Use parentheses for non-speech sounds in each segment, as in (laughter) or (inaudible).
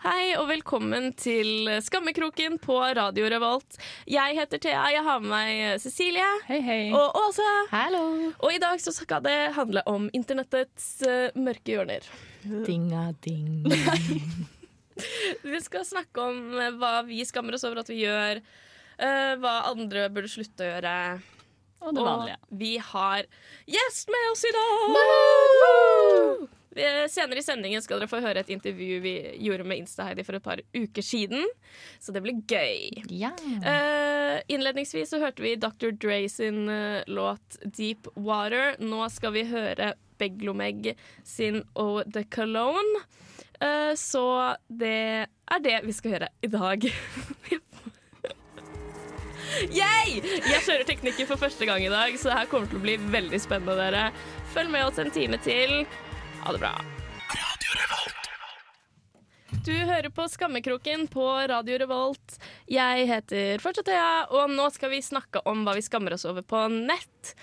Hei og velkommen til Skammekroken på Radio Revolt. Jeg heter Thea, jeg har med meg Cecilie Hei, hei. og Åse. Hallo! Og i dag så skal det handle om internettets uh, mørke hjørner. Dinga ding. Vi skal snakke om eh, hva vi skammer oss over at vi gjør, uh, hva andre burde slutte å gjøre. Og det vanlige. Og vi har gjest med oss i dag! Vi- Senere i sendingen skal dere få høre et intervju vi gjorde med Insta-Heidi for et par uker siden. Så det blir gøy. Ja. Eh, innledningsvis så hørte vi Dr. Dre sin eh, låt 'Deep Water'. Nå skal vi høre Beglomeg sin 'O The Cologne'. Eh, så det er det vi skal høre i dag. (laughs) Yay! Jeg kjører teknikken for første gang i dag, så det her kommer til å bli veldig spennende. dere. Følg med oss en time til. Ha det bra. Du hører på Skammekroken på Radio Revolt. Jeg heter fortsatt Thea, og nå skal vi snakke om hva vi skammer oss over på nett.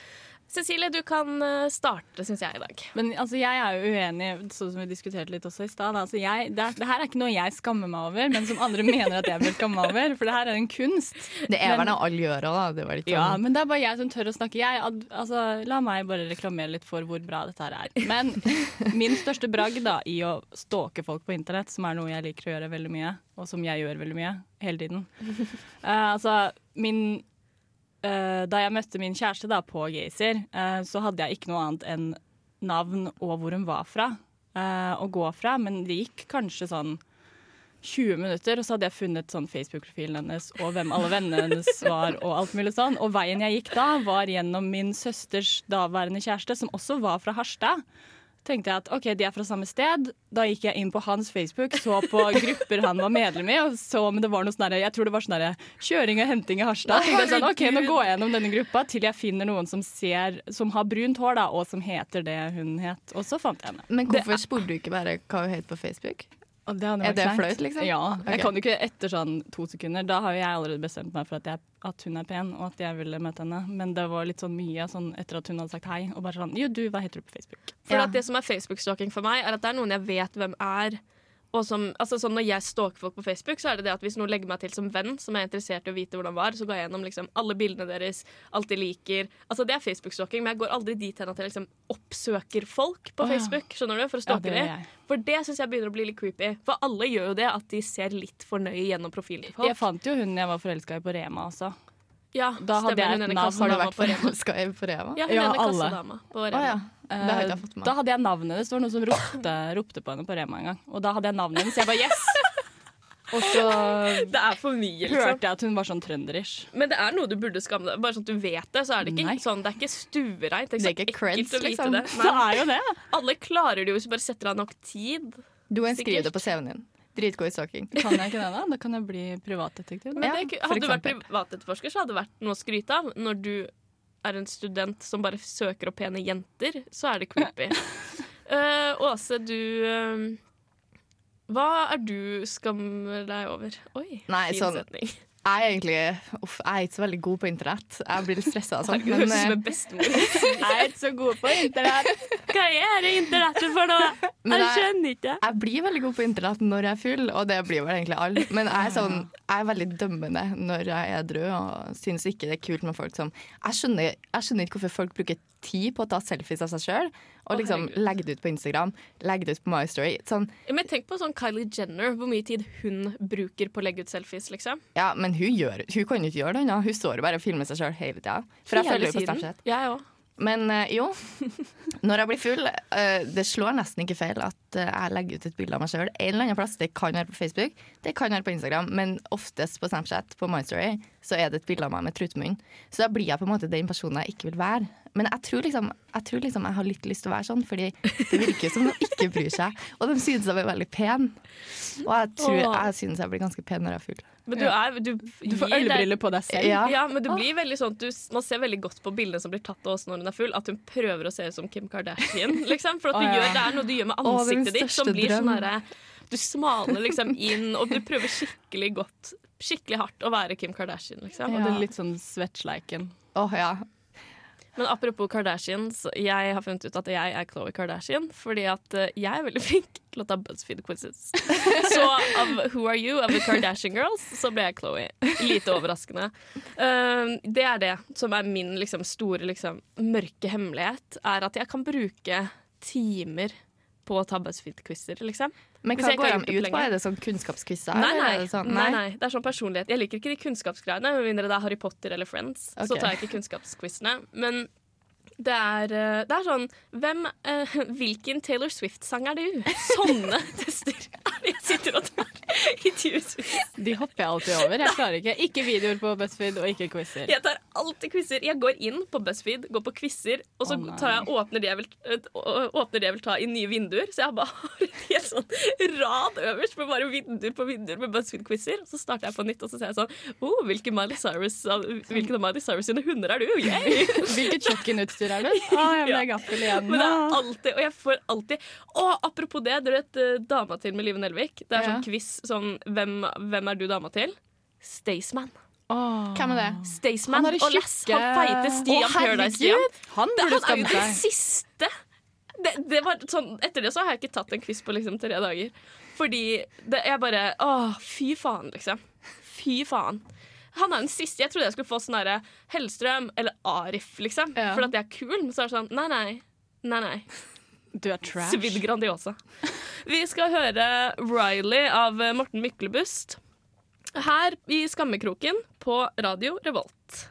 Cecilie, du kan eh, starte, syns jeg, i dag. Men altså, jeg er jo uenig, sånn som vi diskuterte litt også i stad. Altså, jeg- det, det her er ikke noe jeg skammer meg over, men som andre (laughs) mener at jeg bør skamme meg over. For det her er en kunst. Det er vel noe alle gjør òg, da. Det var litt Ja, sånn. men det er bare jeg som tør å snakke. Jeg, altså, la meg bare reklamere litt for hvor bra dette her er. Men (laughs) min største bragd da, i å stalke folk på internett, som er noe jeg liker å gjøre veldig mye, og som jeg gjør veldig mye hele tiden uh, Altså, min Da jeg møtte min kjæreste da på Gazer, eh, så hadde jeg ikke noe annet enn navn og hvor hun var fra eh, å gå fra, men det gikk kanskje sånn 20 minutter, og så hadde jeg funnet sånn Facebook-profilen hennes og hvem alle vennene hennes var. Og alt mulig sånn. Og veien jeg gikk da, var gjennom min søsters daværende kjæreste, som også var fra Harstad. Tenkte jeg at ok, de er fra samme sted. Da gikk jeg inn på hans Facebook, så på (laughs) grupper han var medlem i, og så om det var noe sånn Jeg tror det var sånn kjøring og henting i Harstad. Tenkte jeg sånn, ok, Nå går jeg gjennom denne gruppa til jeg finner noen som ser Som har brunt hår, da, og som heter det hun het. Og så fant jeg henne. Men hvorfor spurte du ikke bare hva hun het på Facebook? Det Er det flaut, liksom? Ja. Okay. Jeg kan jo ikke etter sånn to sekunder. Da har jo jeg allerede bestemt meg for at, jeg, at hun er pen, og at jeg ville møte henne. Men det var litt sånn mye sånn etter at hun hadde sagt hei, og bare sånn Jo, du, hva heter du på Facebook? For Ja. det som er Facebook-stalking for meg, er at det er noen jeg vet hvem er. Og som, altså sånn Når jeg stalker folk på Facebook, så er det det at hvis noen legger meg til som venn, som er interessert i å vite hvordan det var, så går jeg gjennom liksom alle bildene deres, alt de liker. Altså Det er Facebook-stalking, men jeg går aldri dit hen at jeg liksom oppsøker folk på oh. Facebook skjønner du, for å Ja, stalke det dem. For det syns jeg begynner å bli litt creepy. For alle gjør jo det, at de ser litt for nøye gjennom profilen til folk. Jeg fant jo hun jeg var forelska i på Rema også. Ja, da hadde jeg et navn. Har du vært på Rema. (laughs) Skal jeg på Rema? Ja, hun Ja, ene alle. på Rema. Rema. ja. Det har ikke jeg fått med Da hadde jeg navnet hennes. Det var noen som ropte, ropte på henne på Rema en gang. Og da hadde jeg navnet hennes. Jeg bare yes! (laughs) Og så Det er for mye, liksom. hørte jeg at hun var sånn trønderish. Men det er noe du burde skamme deg Bare sånn at du vet det, så er det ikke Nei. sånn Det er ikke stuereint. Det er ikke, ikke creds, liksom. det. (laughs) Det er jo det. Alle klarer det jo hvis du bare setter av nok tid. Du kan skrive det på CV-en din. Dritgod i stalking. Kan jeg ikke det, da? Da kan jeg bli privatdetektiv. Men Ja, det, hadde du vært privatetterforsker, så hadde det vært noe å skryte av. Når du er en student som bare søker opp pene jenter, så er det creepy. uh, (laughs) Åse, du uh, Hva er du skammer deg over? Oi, Nei, fin sånn- setning. Jeg er egentlig uff, jeg er ikke så veldig god på internett. Jeg blir litt stressa av (laughs) sånt. Herregud, Men høres ut som eh, en bestemor. (laughs) Jeg er ikke så god på internett. Hva er det internettet for noe? Jeg jeg- skjønner ikke. jeg blir veldig god på internett når jeg er full, og det blir vel egentlig alle. Men jeg er, sånn, jeg er veldig dømmende når jeg er edru og syns ikke det er kult med folk som Jeg skjønner, jeg skjønner ikke hvorfor folk bruker tid på å ta selfies av seg sjøl og liksom oh, legge det ut på Instagram, legge det ut på My Story. Sånn, Men tenk på sånn Kylie Jenner, hvor mye tid hun bruker på å legge ut selfies. liksom. ja, men hun, gjør, hun kan jo ikke gjøre det annet. Hun står jo bare og filmer seg sjøl hele tida. For jeg følger jo på. Snapchat. Jeg òg. Men eh, jo, når jeg blir full eh, Det slår nesten ikke feil at eh, jeg legger ut et bilde av meg sjøl en eller annen plass. Det kan være på Facebook, det kan være på Instagram, men oftest på Snapchat, på MyStory, så er det et bilde av meg med trutmunn. Så da blir jeg på en måte den personen jeg ikke vil være. Men jeg tror liksom jeg, tror liksom jeg har litt lyst til å være sånn, fordi det virker som de ikke bryr seg. Og de synes jeg er veldig pen. Og jeg tror jeg synes jeg blir ganske pen når jeg er full. Men du, er, du, Du får ølbriller på deg selv. Ja. Ja, men det blir veldig sånn du, Man ser veldig godt på bildene som blir tatt av oss når hun er full, at hun prøver å se ut som Kim Kardashian. (laughs) Liksom, for at du Å, ja. gjør, det er noe du gjør med ansiktet ditt som blir sånn herre Du smaler liksom inn, og du prøver skikkelig godt Skikkelig hardt å være Kim Kardashian, liksom. Og det er litt sånn svettsleiken. Åh, ja. Men apropos Kardashians, jeg har funnet ut at jeg er Khloe Kardashian. Fordi at eh, jeg er veldig (laughs) flink til å ta BuzzFeed-quizzes. (laughs) Så av Who Are You of the Kardashian Girls, så ble jeg Khloe. Lite overraskende. Eh, det er det som er min liksom, store liksom, mørke hemmelighet. Er at jeg kan bruke timer på å ta BuzzFeed-quizer, liksom. Men hva går de ut på? Er det sånn kunnskapsquizer? Nei nei. sånn- nei, nei. Det er sånn personlighet. Jeg liker ikke de kunnskapsgreiene, med mindre det er Harry Potter eller Friends. Så tar jeg ikke kunnskapsquizene. Men det er, eh, det er sånn hvem, uh, (laughs) Hvilken Taylor Swift-sang er du? Sånne (laughs) tester er det jeg sitter og tar i tusenvis. De hopper jeg alltid over. Jeg klarer ikke. Ikke videoer på BuzzFeed og ikke quizer. Jeg tar alltid quizer. Jeg går inn på BuzzFeed, går på quizer, og så oh, tar jeg, åpner, de jeg vil, øh, åpner de jeg vil ta i nye vinduer. Så jeg bare (laughs) har en helt sånn rad øverst med bare vinduer på vinduer med BuzzFeed-quizer. Så starter jeg på nytt, og så ser jeg sånn oh, hvilke Miley Cyrus, Hvilken av Miley Cyrus sine hunder er du? Yay! (laughs) Hvilket kjøkkenutstyr er du? Å, jeg ble gaffel igjen. Men det er alltid, og jeg får alltid Å, apropos det, dere vet eh, Dama til med Live Nelvik? Det er Ja. sånn quiz sånn hvem, hvem er du dama til? Staysman. Åh. Hvem er det? Staysman er og Lass. Han feite Stian Paradise-Stian. Han han er jo den siste! Det, det var sånn, etter det så har jeg ikke tatt en quiz på liksom tre dager. Fordi det, jeg bare Å, fy faen, liksom. Fy faen. Han er den siste. Jeg trodde jeg skulle få sånn derre Hellstrøm eller Arif, liksom. Ja. For at jeg er kul. Men så er det sånn Nei, nei. Nei, nei. Du er trash. Svidd Grandiosa. Vi skal høre Riley av Morten Myklebust. Her i Skammekroken på Radio Revolt.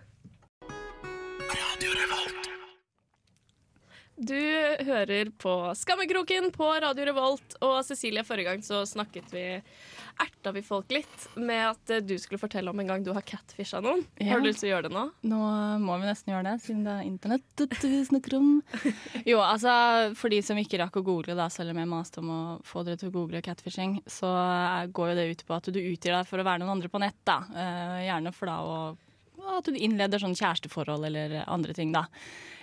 Radio Revolt. Du hører på Skammekroken på Radio Revolt. Og Cecilie, forrige gang så snakket vi Erta vi folk litt med at eh, du skulle fortelle om en gang du har catfisha noen. Ja. Har du lyst til å gjøre det nå? Nå må vi nesten gjøre det, siden det er internett vi snakker om. (laughs) Jo, altså, for de som ikke rakk å google, da, selv om jeg maste om å få dere til å google catfishing, så eh, går jo det ut på at du utgir deg for å være noen andre på nett. da. Eh, gjerne for da å at du innleder sånn kjæresteforhold eller andre ting, da.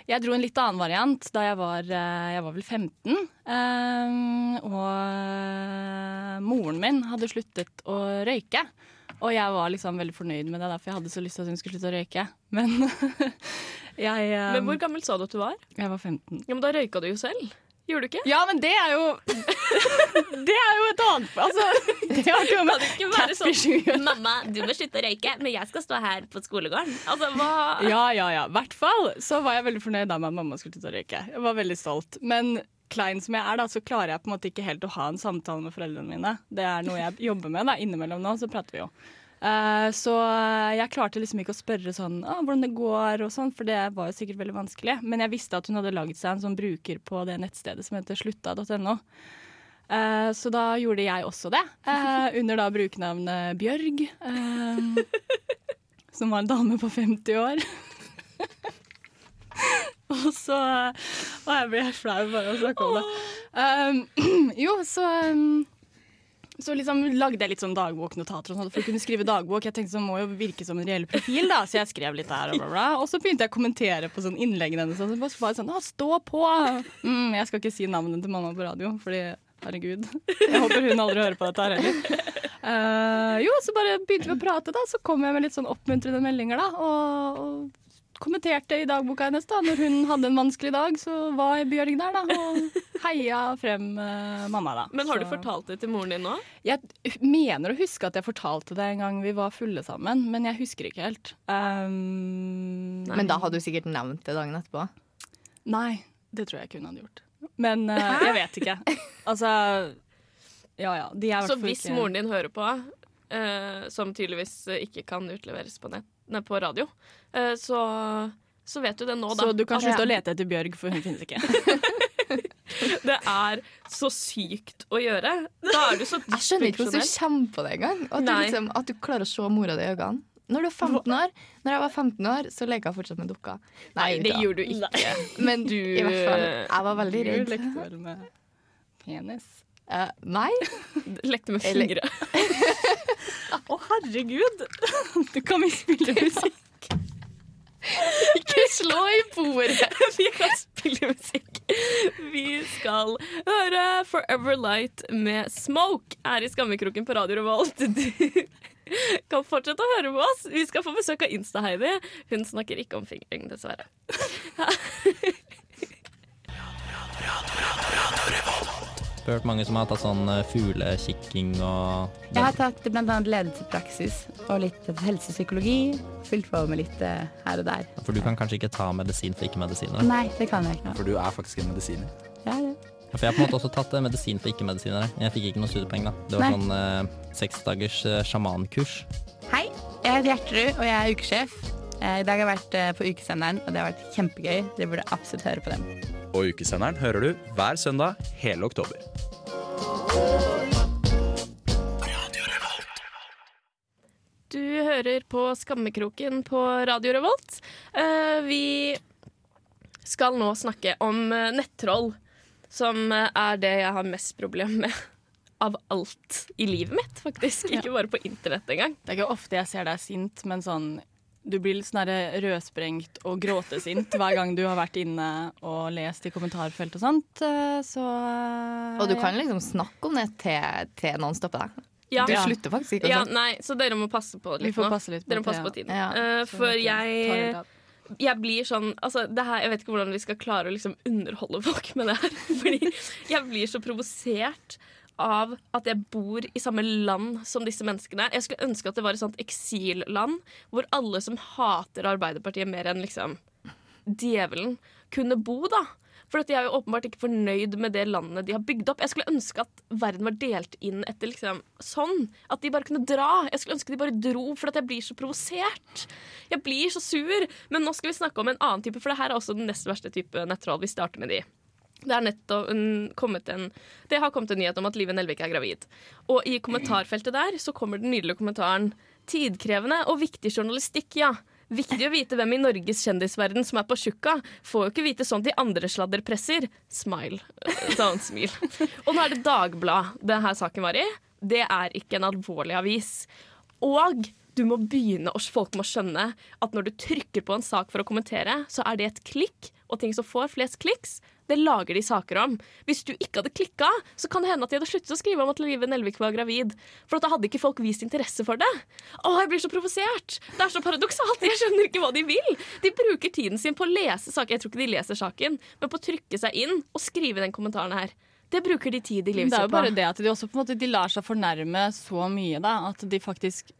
Jeg dro en litt annen variant da jeg var, eh, jeg var vel 15. eh, og eh, moren min hadde sluttet å røyke. Og jeg var liksom veldig fornøyd med det, derfor jeg hadde så lyst til at hun skulle slutte å røyke. Men (laughs) jeg Men hvor gammel sa du at du var? Jeg var 15. Ja, men Da røyka du jo selv. Gjorde du ikke? Ja, men det er jo (laughs) Det er jo et annet Altså, det har ikke med Ikke være sånn Mamma, du må slutte å røyke, men jeg skal stå her på skolegården. Altså, hva Ja, ja, ja. I hvert fall så var jeg veldig fornøyd da med at mamma skulle slutte å røyke. Jeg var veldig stolt. Men klein som jeg er, da, så klarer jeg på en måte ikke helt å ha en samtale med foreldrene mine. Det er noe jeg jobber med. da, Innimellom nå så prater vi jo. Eh, så jeg klarte liksom ikke å spørre sånn ah, hvordan det går, og sånn, for det var jo sikkert veldig vanskelig. Men jeg visste at hun hadde laget seg en sånn bruker på det nettstedet som heter slutta.no. Uh, så da gjorde jeg også det, uh, under da brukernavnet Bjørg. eh, som var en dame på 50 år. og så Å, jeg blir flau bare av å snakke om det. Um, (clears throat) jo, så um, så liksom lagde jeg litt sånn dagboknotater og sånt, for å kunne skrive dagbok. Jeg tenkte så må jo virke som en reell profil, da, så jeg skrev litt der. Og, bla bla. og så begynte jeg å kommentere på sånn innleggene hennes. Og så bare sånn, stå på! Mm, jeg skal ikke si navnet til mamma på radio, fordi herregud. Jeg håper hun aldri hører på dette her heller. Uh, jo, så bare begynte vi å prate, da. Så kom jeg med litt sånn oppmuntrende meldinger, da. Og, og kommenterte i dagboka hennes da Når hun hadde en vanskelig dag, så var Bjørg der, da. Og heia frem uh, mamma, da. Men har du fortalt det til moren din nå? jeg mener å huske at jeg fortalte det en gang vi var fulle sammen, men jeg husker ikke helt. Um, Men da hadde du sikkert nevnt det dagen etterpå. Nei, det tror jeg ikke hun hadde gjort. Men uh, jeg (laughs) vet ikke. Altså Ja ja. De er Så hvis ikke moren din hører på, uh, som tydeligvis ikke kan utleveres på, nett, på radio, eh, så, så vet du det nå, da. Så du kan slutte ja. å lete etter Bjørg, for hun finnes ikke. (laughs) Det er så sykt å gjøre. Da er du så Jeg skjønner ikke hvordan du kommer på det engang. At, du liksom, at du klarer å se mora di i øynene. Når du er 15 år Når jeg var 15 år, så leka jeg fortsatt med dukka. Nei, det da. gjorde du ikke. Men Du, i hvert fall, jeg var veldig Du redd. lekte vel med penis? Eh, nei. (laughs) Lekte med fingre. (laughs) Å, herregud! Du kan vi spille musikk? Ikke slå i bordet! (laughs) Vi kan spille musikk. Vi skal høre Forever Light med Smoke er i Skammekroken på Radio Revolt. Du kan fortsette å høre på oss. Vi skal få besøk av Insta-Heidi. Hun snakker ikke om fingring, dessverre. Hørt mange som har tatt sånn eh, fuglekikking og Jeg har tatt bl.a. ledelsespraksis og litt helsepsykologi. Fylt på med litt eh, her og der. For du kan kanskje ikke ta medisin for ikke-medisiner? Nei, det kan jeg ikke. For du er faktisk en medisiner. Ja, det. Ja, For jeg har på en måte også tatt eh, medisin for ikke-medisinere. Jeg fikk ikke noe studiepoeng, da. Det var Nei. sånn eh, seks dagers eh, sjamankurs. Hei, jeg heter Gjertrud, og jeg er ukesjef. I dag har jeg vært på Ukesenderen, og det har vært kjempegøy. Dere burde absolutt høre på dem. Og ukesenderen hører du hver søndag hele oktober. Du hører på Skammekroken på Radio Revolt. Eh, vi skal nå snakke om eh, nettroll, som eh, er det jeg har mest problem med (laughs) av alt i livet mitt, faktisk. Ikke bare på internett engang. Det er ikke ofte jeg ser deg sint, men sånn du blir litt sånn rødsprengt og gråtesint hver gang du har vært inne og lest i kommentarfelt og sånt. eh, Så Og du kan liksom snakke om det til, til noen stopper deg. Ja. Du slutter faktisk ikke å Ja, nei, så dere må passe på Vi litt får nå. passe litt på Dere må passe på tiden. Ja. Uh, for jeg jeg blir sånn altså, det her, Jeg vet ikke hvordan vi skal klare å liksom underholde folk med det her. (laughs) Fordi jeg blir så provosert av at jeg bor i samme land som disse menneskene. Jeg skulle ønske at det var et sånt eksilland hvor alle som hater Arbeiderpartiet mer enn liksom djevelen, kunne bo, da. For de er jo åpenbart ikke fornøyd med det landet de har bygd opp. Jeg skulle ønske at verden var delt inn etter liksom sånn. At de bare kunne dra. Jeg skulle ønske de bare dro, for at jeg blir så provosert. Jeg blir så sur. Men nå skal vi snakke om en annen type, for det her er også den nest verste type nettroll. Vi starter med de. Det, nettopp en, en, det har kommet en nyhet om at Live Nelvik er gravid. Og i kommentarfeltet der så kommer den nydelige kommentaren Tidkrevende og viktig journalistikk, ja. Viktig å vite hvem i Norges kjendisverden som er på tjukka. Får jo ikke vite sånt i andre sladderpresser. Smile. Sånn smil. Og nå er det Dagblad denne saken var i. Det er ikke en alvorlig avis. Og du må begynne, folk må skjønne at når du trykker på en sak for å kommentere, så er det et klikk, og ting som får flest kliks, det lager de saker om. Hvis du ikke hadde klikka, så kan det hende at de hadde sluttet å skrive om at Live Nelvik var gravid. For at da hadde ikke folk vist interesse for det. Å, jeg blir så provosert! Det er så paradoksalt. Jeg skjønner ikke hva de vil. De bruker tiden sin på å lese saken. Jeg tror ikke de leser saken, men på å trykke seg inn og skrive den kommentaren her. Det bruker de tid i livet Det er jo bare det at de også på en måte de lar seg fornærme så mye, da. At de faktisk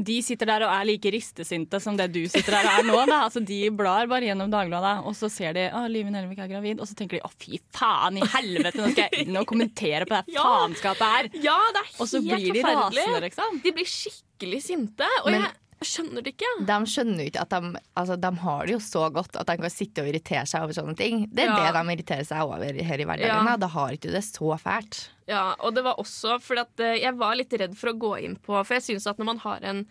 de sitter der og er like ristesinte som det du sitter der og er nå. Altså, de blar bare gjennom Dagbladet, og så ser de at Live Nelvik er gravid, og så tenker de å fy faen i helvete, nå skal jeg inn og kommentere på det Ja. faenskapet her. Ja, det er helt Og så blir de rasende, liksom. De blir skikkelig sinte, og Men- jeg skjønner det ikke. De skjønner ikke at de, altså, de har det jo så godt at de kan sitte og irritere seg over sånne ting. Det er Ja. det de irriterer seg over her i hverdagen. Ja. da. Har ikke det så fælt. Ja, og det var også fordi eh, jeg var litt redd for å gå inn på For jeg syns at når man har en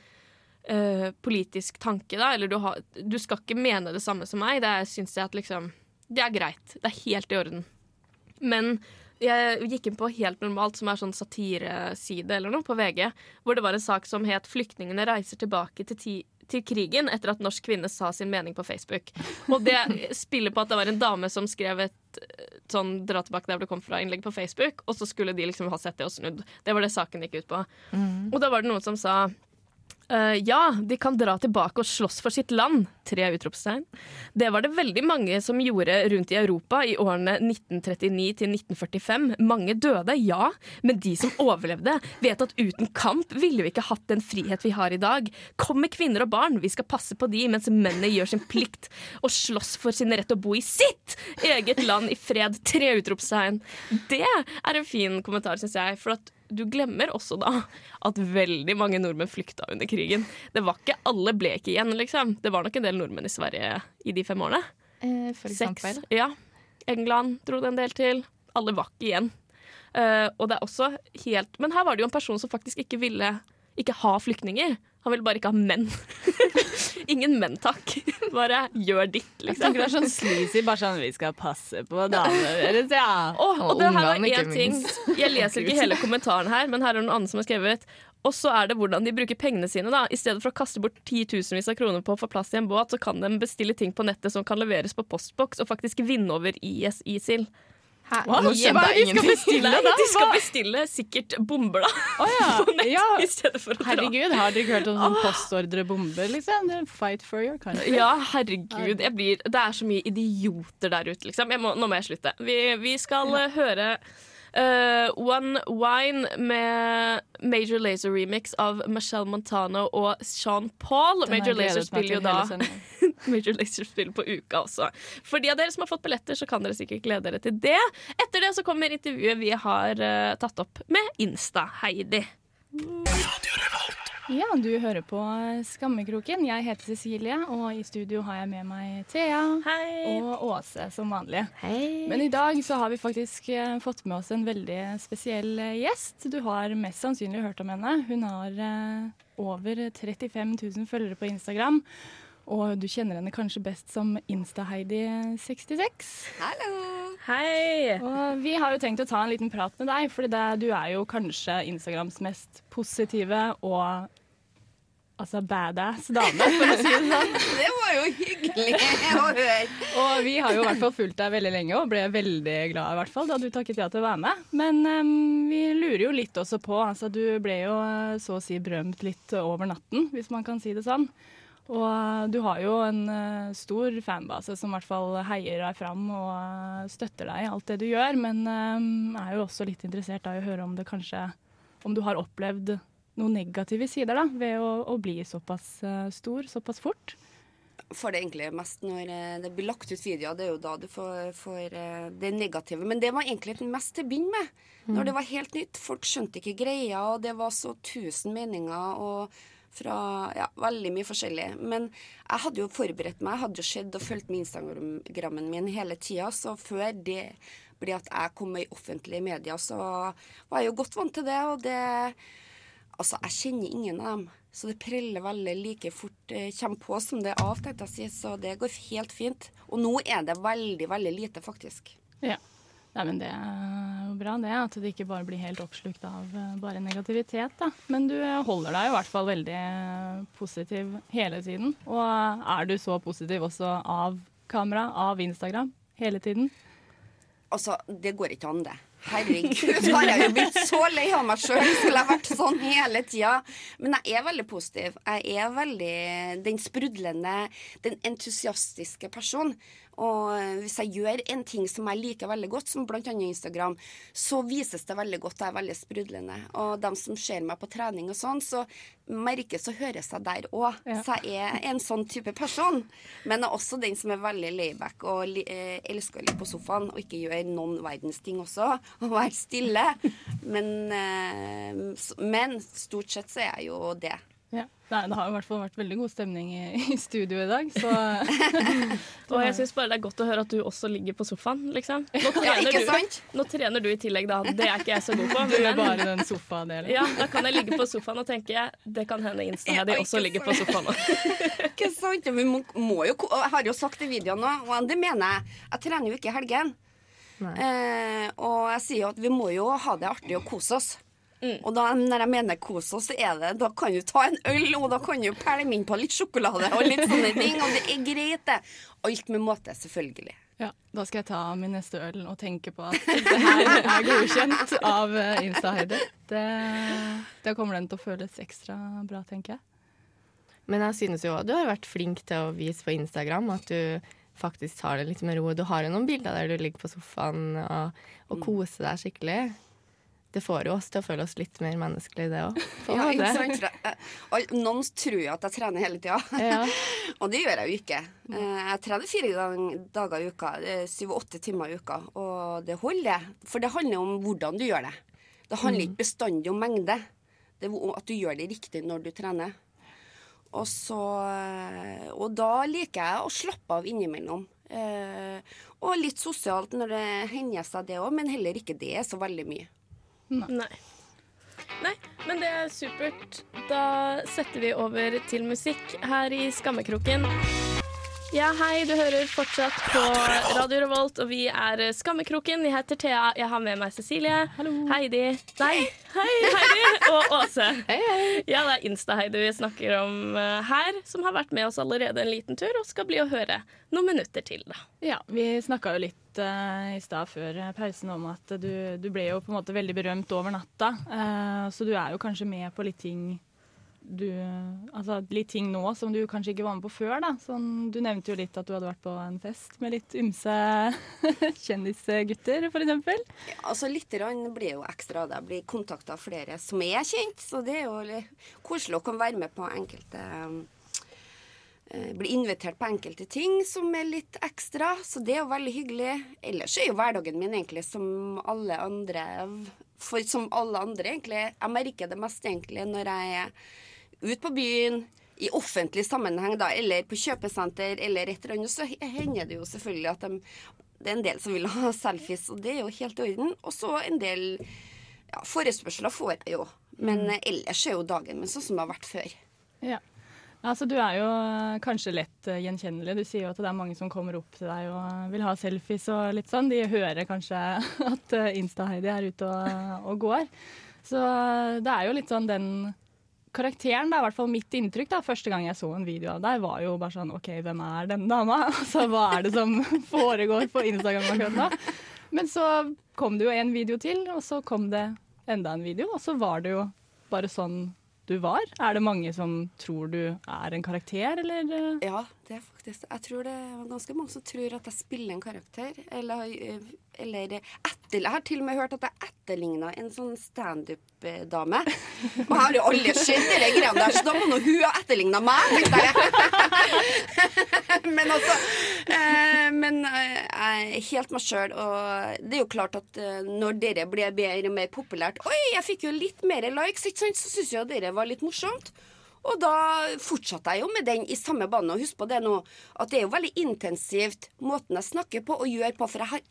øh, politisk tanke, da, eller du, har, du skal ikke mene det samme som meg, det syns jeg at liksom Det er greit. Det er helt i orden. Men jeg gikk inn på Helt normalt, som er sånn satireside eller noe, på VG, hvor det var en sak som het 'Flyktningene reiser tilbake til, ti til krigen' etter at norsk kvinne sa sin mening på Facebook. Og det spiller på at det var en dame som skrev et sånn 'dra tilbake der du kom fra'-innlegg på Facebook, og så skulle de liksom ha sett det og snudd. Det var det saken gikk ut på. Og da var det noen som sa Eh, ja, de kan dra tilbake og slåss for sitt land. Tre utropstegn. Det var det veldig mange som gjorde rundt i Europa i årene 1939 til 1945. Mange døde, ja, men de som overlevde, vet at uten kamp ville vi ikke hatt den frihet vi har i dag. Kom med kvinner og barn, vi skal passe på de mens mennene gjør sin plikt og slåss for sin rett å bo i sitt eget land i fred. Tre utropstegn. Det er en fin kommentar, syns jeg. for at du glemmer også da at veldig mange nordmenn flykta under krigen. Det var ikke Alle ble ikke igjen, liksom. Det var nok en del nordmenn i Sverige i de fem årene. Eh, for Seks. Ja. England dro det en del til. Alle var ikke igjen. Uh, og det er også helt Men her var det jo en person som faktisk ikke ville ikke ha flyktninger. Han ville bare ikke ha menn. (laughs) Ingen menn, takk. (laughs) Bare gjør ditt, Jeg liksom. tenker det er sånn sleazy, bare sånn 'vi skal passe på damene deres', ja. Åh, og det her var én ting. Jeg leser ikke hele (laughs) kommentaren her, men her er noen andre som har skrevet Og så er det hvordan de bruker pengene sine. da. I stedet for å kaste bort titusenvis av kroner på å få plass i en båt, så kan de bestille ting på nettet som kan leveres på postboks, og faktisk vinne over IS ISIL. Hæ? Hva? Nå skjønte de skal bestille, Nei, de skal bestille sikkert bomber, da. Oh, ja. (laughs) På nett, ja. I stedet for å dra. Herregud, har dere ikke hørt om sånn postordrebomber, liksom? Fight for your country. Ja, herregud. Blir, det er så mye idioter der ute, liksom. Må, nå må jeg slutte. Vi, vi skal ja. høre eh, One Wine med Major Lazer remix av Michelle Montano og Sean Paul. Den Major Lazer spiller jo da. (laughs) Major Lazer spiller på uka også. For de av dere som har fått billetter, så kan dere sikkert glede dere til det. Etter det så kommer intervjuet vi har uh, tatt opp med Insta-Heidi. Ja, du hører på Skammekroken. Jeg heter Cecilie, og i studio har jeg med meg Thea Hei! og Åse som vanlig. Hei. Men i dag så har vi faktisk eh, fått med oss en veldig spesiell eh, gjest. Du har mest sannsynlig hørt om henne. Hun har eh, over 35 000 følgere på Instagram. Og du kjenner henne kanskje best som Insta-Heidi66. Hei! Og vi har jo tenkt å ta en liten prat med deg, for du er jo kanskje Instagrams mest positive og altså badass dame, for å si det sånn. (laughs) Det var jo hyggelig å høre. Og vi har jo i hvert fall fulgt deg veldig lenge og ble veldig glad i hvert fall da du takket ja til å være med. Men um, vi lurer jo litt også på, altså du ble jo så å si berømt litt over natten, hvis man kan si det sånn. Og du har jo en uh, stor fanbase som i hvert fall heier deg fram og uh, støtter deg i alt det du gjør, men um, er jo også litt interessert i å høre om det kanskje Om du har opplevd noen negative sider da, ved å, å bli såpass eh, stor såpass fort. får det egentlig mest når eh, det blir lagt ut videoer. Det er jo da du får, får eh, det negative. Men det var egentlig mest til å begynne med. Når det var helt nytt. Folk skjønte ikke greia, og det var så tusen meninger. og fra ja, veldig mye forskjellig. Men jeg hadde jo forberedt meg. Jeg hadde jo sett og fulgt med Instagrammen min hele tida. Så før det ble at jeg kom i offentlige medier, så var jeg jo godt vant til det. Og det Altså, jeg kjenner ingen av dem. Så det preller veldig like fort eh, kommer på som det er av, tenkte jeg å si. Så det går helt fint. Og nå er det veldig, veldig lite, faktisk. Ja. Nei, men Det er jo bra det, at det ikke bare blir helt oppslukt av eh, bare negativitet. da. Men du eh, holder deg i hvert fall veldig eh, positiv hele tiden. Og er du så positiv også av kamera, av Instagram, hele tiden? Altså, det går ikke an, det. Herregud, (laughs) har jeg jo blitt så lei av meg sjøl. Skulle jeg vært sånn hele tida. Men jeg er veldig positiv. Jeg er veldig den sprudlende, den entusiastiske personen. Og hvis jeg gjør en ting som jeg liker veldig godt, som bl.a. Instagram, så vises det veldig godt. Jeg er veldig sprudlende. Og dem som ser meg på trening og sånn, så merkes og høres jeg der òg. Ja. Så jeg er en sånn type person. Men jeg er også den som er veldig layback og eh, elsker å ligge på sofaen og ikke gjøre noen verdens ting også. (laughs) Og være stille. Men, eh, men stort sett så er jeg jo det. Ja. Nei, det har i hvert fall vært veldig god stemning i, i studio i dag, så (laughs) Og jeg syns bare det er godt å høre at du også ligger på sofaen, liksom. Nå (laughs) Ja, trener, ikke du, nå trener du i tillegg, da. Det er ikke jeg så god på. du Men, bare den sofadelen. ja, da kan jeg ligge på sofaen og tenke det kan hende Insta-Heidi ikke også ligger på sofaen nå. Ikke sant? Vi må, må jo, jeg har jo sagt i videoen nå, og det mener jeg. Jeg trener jo ikke i helgen. Eh, og jeg sier jo at vi må jo ha det artig og kose oss. Mm. Og da, når jeg mener kose oss, så er det Da kan du ta en øl, og da kan du pælme innpå litt sjokolade og litt sånne ting. Og det er greit, det. Alt med måte, selvfølgelig. Ja, da skal jeg ta min neste øl og tenke på at det her er godkjent av eh, Insta-Heidi. Det, da kommer den til å føles ekstra bra, tenker jeg. Men jeg synes jo du har vært flink til å vise på Instagram at du faktisk tar det litt med ro. Du har jo noen bilder der du ligger på sofaen og, og koser deg skikkelig. Det får jo oss til å føle oss litt mer menneskelige, det òg. (laughs) Ja, ikke sant? Jeg- jeg- Noen tror jo at jeg trener hele tida. (laughs) Ja. (laughs) Og det gjør jeg jo ikke. Eh, Jeg trener fire dager i uka, eh, syv-åtte timer i uka, og det holder. For det handler om hvordan du gjør det. Det handler ikke bestandig om mengde. Det er at du gjør det riktig når du trener. Og, så, eh, og da liker jeg å slappe av innimellom. Eh, og litt sosialt når det hender seg det òg, men heller ikke det er så veldig mye. Nei. Nei, men det er supert. Da setter vi over til musikk her i Skammekroken. Ja, hei, du hører fortsatt på Radio Revolt, og vi er Skammekroken. Jeg heter Thea, jeg har med meg Cecilie. Heidi. Nei, hei, Heidi. Og Åse. Ja, det er Insta-Heidi vi snakker om eh, her, som har vært med oss allerede en liten tur og skal bli å høre noen minutter til, da. Ja, vi snakka jo litt eh, i stad før eh, pausen om at du, du ble jo på en måte veldig berømt over natta. eh, så du er jo kanskje med på litt ting du Altså litt ting nå som du kanskje ikke var med på før, da. Sånn, du nevnte jo litt at du hadde vært på en fest med litt ymse (laughs) kjendisgutter, for eksempel. Altså Litt grann blir jo ekstra. Jeg blir kontakta av flere som er kjent, så det er jo koselig å kunne være med på enkelte blir Bli invitert på enkelte ting som er litt ekstra, så det er jo veldig hyggelig. Ellers er jo hverdagen min egentlig som alle andre For som alle andre, egentlig. Jeg merker det mest egentlig når jeg er ute på byen. I offentlig sammenheng, da, eller på kjøpesenter, eller et eller annet, så hender det jo selvfølgelig at de det er en del som vil ha (laughs) selfies, og det er jo helt i orden. Og så en del ja, forespørsler får jeg jo. Men mm. ellers er jo dagen min sånn som det har vært før. Ja. Altså, du er jo eh, kanskje lett eh, gjenkjennelig. Du sier jo at det er mange som kommer opp til deg og vil ha selfies og litt sånn. De hører kanskje (laughs) at eh, Insta-Heidi er ute og, og går. Så eh, det er jo litt sånn den karakteren, da, i hvert fall mitt inntrykk da, første gang jeg så en video av deg, var jo bare sånn OK, hvem er denne dama? (laughs) Altså, hva er det som (laughs) foregår på Instagram akkurat nå? Men så kom det jo en video til, og så kom det enda en video, og så var det jo bare sånn du var. Er det mange som tror du er en karakter, eller? Ja, det faktisk Jeg tror det er ganske mange som tror at jeg spiller en karakter. Eller, eh, eller etter, Jeg har til og med hørt at jeg etterligna en sånn standup-dame. Og jeg har jo aldri sett de greiene der, så da må nå hun ha etterligna meg, jeg. (laughs) men altså eh, Men eh, jeg er helt meg sjøl, og det er jo klart at når dere blir mer og mer populært Oi, jeg fikk jo litt mer likes, ikke sant? så syns jeg at dere var litt morsomt. Og da fortsatte jeg jo med den i samme bane. Og husk på det nå, at det er jo veldig intensivt måten jeg snakker på og gjør på. For jeg har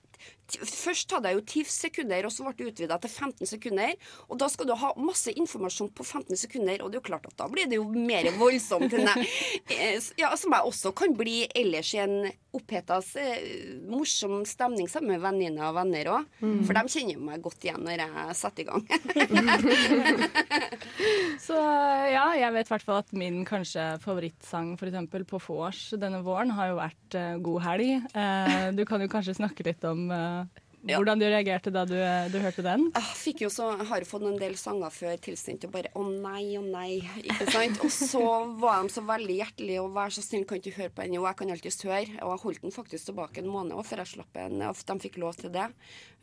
Først hadde jeg jo 10 sekunder, og så ble det utvida til 15 sekunder. Og da skal du ha masse informasjon på 15 sekunder, og det er jo klart at da blir det jo mer voldsomt enn jeg (laughs) eh, ja, Som jeg også kan bli ellers i en oppheta, eh, morsom stemning sammen med venninner og venner òg. For de kjenner meg godt igjen når jeg setter i gang. (laughs) Så ja, jeg vet i hvert fall at min kanskje favorittsang for eksempel på vors denne våren har jo vært eh, God helg. Eh, du kan jo kanskje snakke litt om eh, Ja. hvordan du reagerte da du, du hørte den. Jeg fikk jo så, har fått en del sanger før tilsendt og bare å nei, å nei. Ikke sant? Og så var de så veldig hjertelige og vær så snill, kan ikke høre på den? Jo, jeg kan alltids høre. Og jeg holdt den faktisk tilbake en måned før jeg slapp den. Og de fikk lov til det.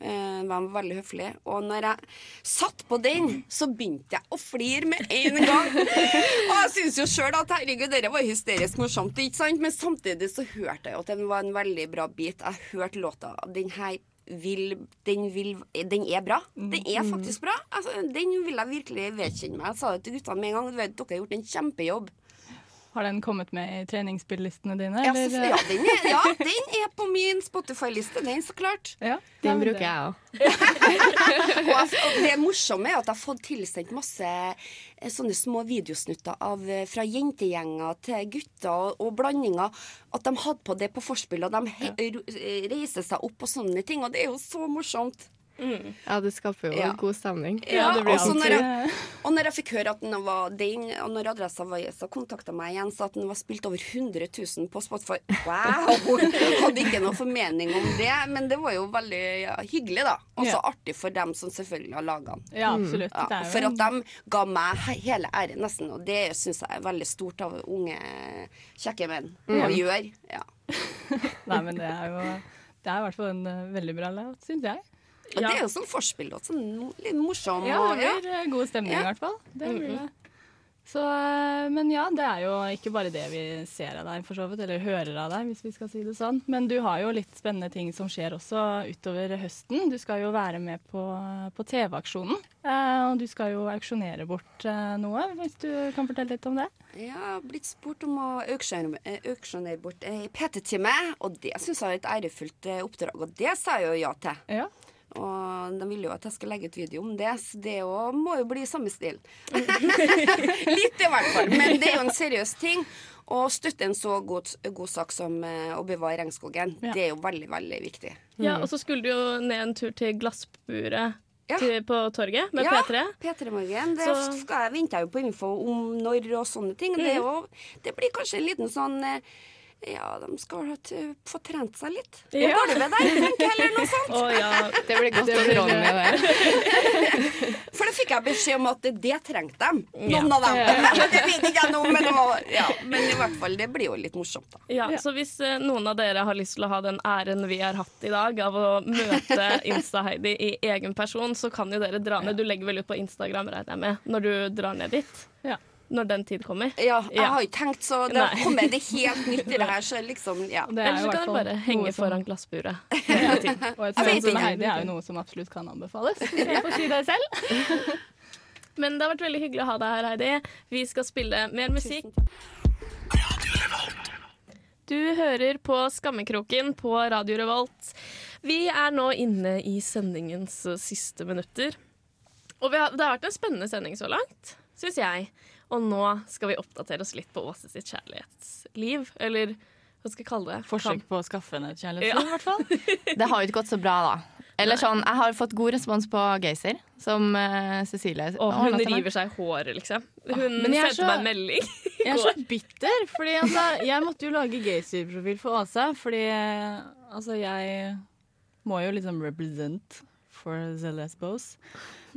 Eh, de var veldig høflige. Og når jeg satt på den, så begynte jeg å flire med en gang. og jeg syns jo sjøl at herregud, dette var hysterisk morsomt, ikke sant? Men samtidig så hørte jeg jo at den var en veldig bra bit. Jeg hørte låta. Den her vil, den, vil, den er bra. Den er faktisk bra. Altså, den vil jeg virkelig vedkjenne meg. Jeg sa det til guttene med en gang. Vet, dere har gjort en kjempejobb. Har den kommet med i treningsspillistene dine? Ja, så, ja, den er, ja, den er på min Spotify-liste, den, så klart. Ja, Den bruker det- jeg òg. (laughs) Og det morsomme er at jeg har fått tilsendt masse eh, sånne små videosnutter av, eh, fra jentegjenger til gutter, og, og blandinger. At de hadde på det på forspill, og de eh, reiser seg opp og sånne ting. Og det er jo så morsomt. Ja, det skaper jo Ja. god stemning. Ja, det blir og når jeg, og når jeg fikk høre at den var den, og når adressa var så kontakta meg igjen, sa at den var spilt over 100 000 på Spotify. Wow! (laughs) Hadde ikke noe formening om det, men det var jo veldig ja, hyggelig, da. Og så Ja. artig for dem som selvfølgelig har laga den. Ja, absolutt. Ja, jo for at de ga meg hele æren, nesten. Og det syns jeg er veldig stort av unge, kjekke menn å gjøre. Ja. (laughs) Nei, men det er jo Det er i hvert fall en eh, veldig bra låt, syns jeg. Og det er jo sånn forspillåt. Sånn litt morsom. Ja, det blir ja. god stemning Ja. i hvert fall. Det blir det. Så, eh, men ja, det er jo ikke bare det vi ser av deg, for så vidt, eller hører av deg, hvis vi skal si det sånn. Men du har jo litt spennende ting som skjer også utover høsten. Du skal jo være med på, på TV-aksjonen, eh, og du skal jo auksjonere bort eh, noe, hvis du kan fortelle litt om det? Jeg har blitt spurt om å auksjonere eh, auksjonere bort ei PT-time, og det syns jeg er et ærefullt eh, oppdrag, og det sa jeg jo ja til. Ja. Og de vil jo at jeg skal legge ut video om det, så det jo må jo bli samme stil. (laughs) Litt i hvert fall, men det er jo en seriøs ting. Å støtte en så god, god sak som eh, å bevare regnskogen, Ja. det er jo veldig, veldig viktig. Ja, og så skulle du jo ned en tur til glassburet Ja. til, på torget med Ja, P3. P3 Morgen. Det Så- venter jeg jo på info om når og sånne ting. Det, er jo, det blir kanskje en liten sånn eh, Ja, de skal ha få trent seg litt. På Ja. gulvet der, tenker jeg, eller noe (laughs) sånt. Oh, ja. Det blir godt å råde med det. (laughs) For det fikk jeg beskjed om at det trengte de. Noen av dem. (laughs) Det vet ikke jeg nå, men, ja. men i hvert fall, det blir jo litt morsomt, da. Ja, Så hvis eh, noen av dere har lyst til å ha den æren vi har hatt i dag, av å møte Insta-Heidi i egen person, så kan jo dere dra ned. Du legger vel ut på Instagram, regner jeg med, når du drar ned dit? Ja. Når den tid kommer? Ja, jeg Ja. har ikke tenkt, så det Nei. kommer det (laughs) helt nytt i det her, så liksom, ja. Er Eller så kan du bare henge foran glassburet. (laughs) Og et med ikke. Heidi er jo noe som absolutt kan anbefales. Jeg får si det selv. (laughs) Men det har vært veldig hyggelig å ha deg her, Heidi. Vi skal spille mer musikk. Du hører på Skammekroken på Radio Revolt. Vi er nå inne i sendingens siste minutter. Og vi har, det har vært en spennende sending så langt, syns jeg. Og nå skal vi oppdatere oss litt på Åse sitt kjærlighetsliv. Eller hva skal jeg kalle det? Forsøk på å skaffe henne et Ja. kjærlighetsliv, i hvert fall. (laughs) Det har jo ikke gått så bra, da. Eller sånn, Jeg har fått god respons på Geysir, som uh, Cecilie Og hun river seg i håret, liksom. Hun ah, sendte så- meg en melding. (laughs) Jeg er så bitter, fordi altså, jeg måtte jo lage Geyser-profil for Åse. Fordi altså, jeg må jo liksom represent for the lesbos.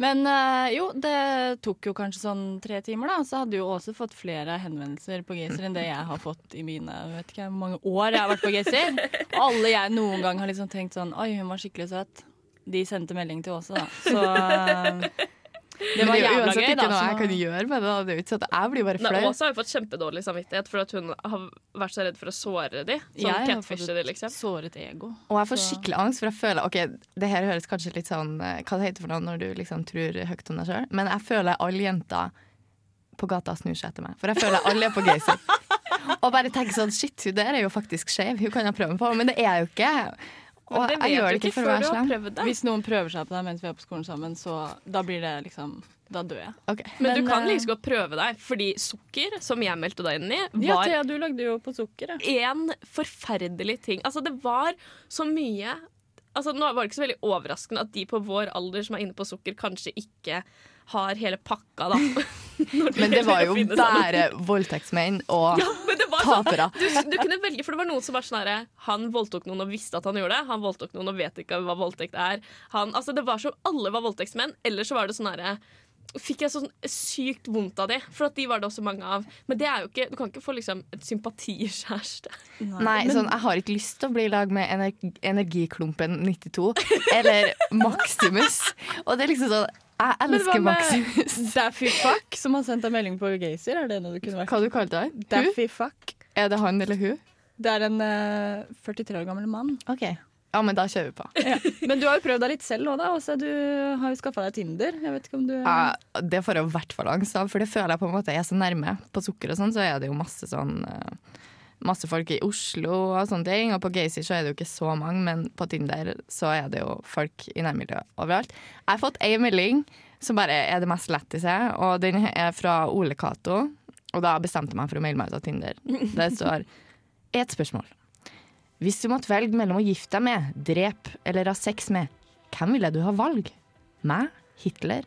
Men eh, jo, det tok jo kanskje sånn tre timer, da. Så hadde jo Åse fått flere henvendelser på Gaysir enn det jeg har fått i mine vet ikke hvor mange år jeg har vært på Gaysir. Alle jeg noen gang har liksom tenkt sånn Oi, hun var skikkelig søt. De sendte melding til Åse, da. Så eh, (laughs) det var jævla uansett gøy, ikke da. noe jeg kan gjøre med det. Det er jo ikke sånn at jeg blir bare flau. Åse har jo fått kjempedårlig samvittighet for at hun har vært så redd for å såre de. Sånn catfishe de, liksom. såret ego. Og jeg får Så- skikkelig angst, for jeg føler Ok, det her høres kanskje litt sånn eh, Hva det heter for noe når du liksom tror høyt om deg sjøl? Men jeg føler alle jenter på gata snur seg etter meg. For jeg føler alle er på Gaysir. (laughs) Og bare tenker sånn Shit, hun der er jo faktisk skeiv. Hun kan jeg prøve meg på. Men det er jeg jo ikke. Og Men det jeg vet gjør du det ikke før være du har slem. prøvd det. Hvis noen prøver seg på deg mens vi er på skolen sammen, så da blir det liksom Da dør jeg. Okay. Men, du kan eh, like godt prøve deg, fordi sukker, som jeg meldte deg inn i, Ja, var Thea, du lagde jo på sukker. Ja. en forferdelig ting. Altså, det var så mye Altså, nå var det ikke så veldig overraskende at de på vår alder som er inne på sukker, kanskje ikke har hele pakka, da. (laughs) (laughs) Men det var jo bare voldtektsmenn og ja, det sånn, tapere. du, du kunne velge, for det var noen som var sånn herre Han voldtok noen og visste at han gjorde det. Han voldtok noen og vet ikke hva voldtekt er. Han, altså det var så, Alle var voldtektsmenn. Eller så var det sånn herre Fikk jeg sånn sykt vondt av de, for at de var det også mange av. Men det er jo ikke, du kan ikke få liksom et sympatikjæreste. Nei, sånn, jeg har ikke lyst til å bli i lag med energi, Energiklumpen 92 eller Maximus. Og det er liksom sånn Jeg elsker Maximus. (laughs) Daffy Fuck, som har sendt deg melding på Gazer? Er det noe du kunne vært? Hva du kalte du? Hun? Daffy Fuck. Er det han eller hun? Det er en uh, 43 år gammel mann. OK. Ja, men da kjører vi på. Men du har jo prøvd deg litt selv òg, da. Også, du har jo skaffa deg Tinder. Jeg vet ikke om du Ja, det får jeg i hvert fall angst av, for det føler jeg på en måte jeg er så nærme. På sukker og sånn, så er det jo masse sånn eh, Masse folk i Oslo og sånne ting. Og på Gacy så er det jo ikke så mange, men på Tinder så er det jo folk i nærmiljøet overalt. Jeg har fått ei melding som bare er det mest lettise, og den er fra Ole Cato. Og da bestemte jeg meg for å melde meg ut av Tinder. Det står ett spørsmål. Hvis du måtte velge mellom å gifte deg med, drepe eller ha sex med, hvem ville du ha valg? Meg, Hitler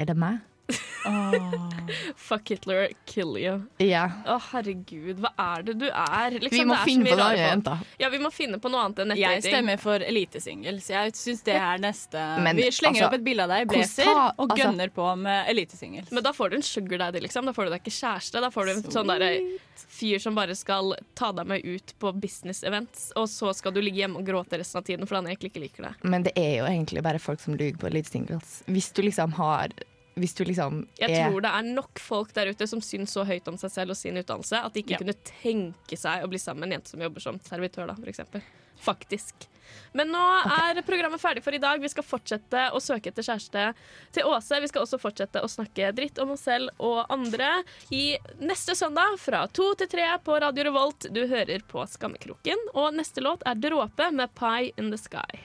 eller meg? (laughs) Fuck Hitler, kill you. Ja. Å, herregud, hva er det du er? Liksom, Vi må det er finne på noe annet, jenta. Ja, vi må finne på noe annet enn Jeg stemmer for elitesingles. Jeg syns det er neste Men, Vi slenger altså, opp et bilde av deg i blazer og altså- gønner på med elitesingles. Men da får du en sugar daddy, liksom. Da får du deg ikke kjæreste. Da får du en sånn derre fyr som bare skal ta deg med ut på business events, og så skal du ligge hjemme og gråte resten av tiden fordi han egentlig ikke liker deg. Men det er jo egentlig bare folk som lyver på elitesingels. Hvis du liksom har Hvis du liksom Jeg er tror det er nok folk der ute som syns så høyt om seg selv og sin utdannelse at de ikke Ja. kunne tenke seg å bli sammen med en jente som jobber som servitør, da, f.eks. Faktisk. Men nå er programmet ferdig for i dag. Vi skal fortsette å søke etter kjæreste til Åse. Vi skal også fortsette å snakke dritt om oss selv og andre i neste søndag fra to til tre på Radio Revolt. Du hører på Skammekroken, og neste låt er Dråpe med Pie in the Sky.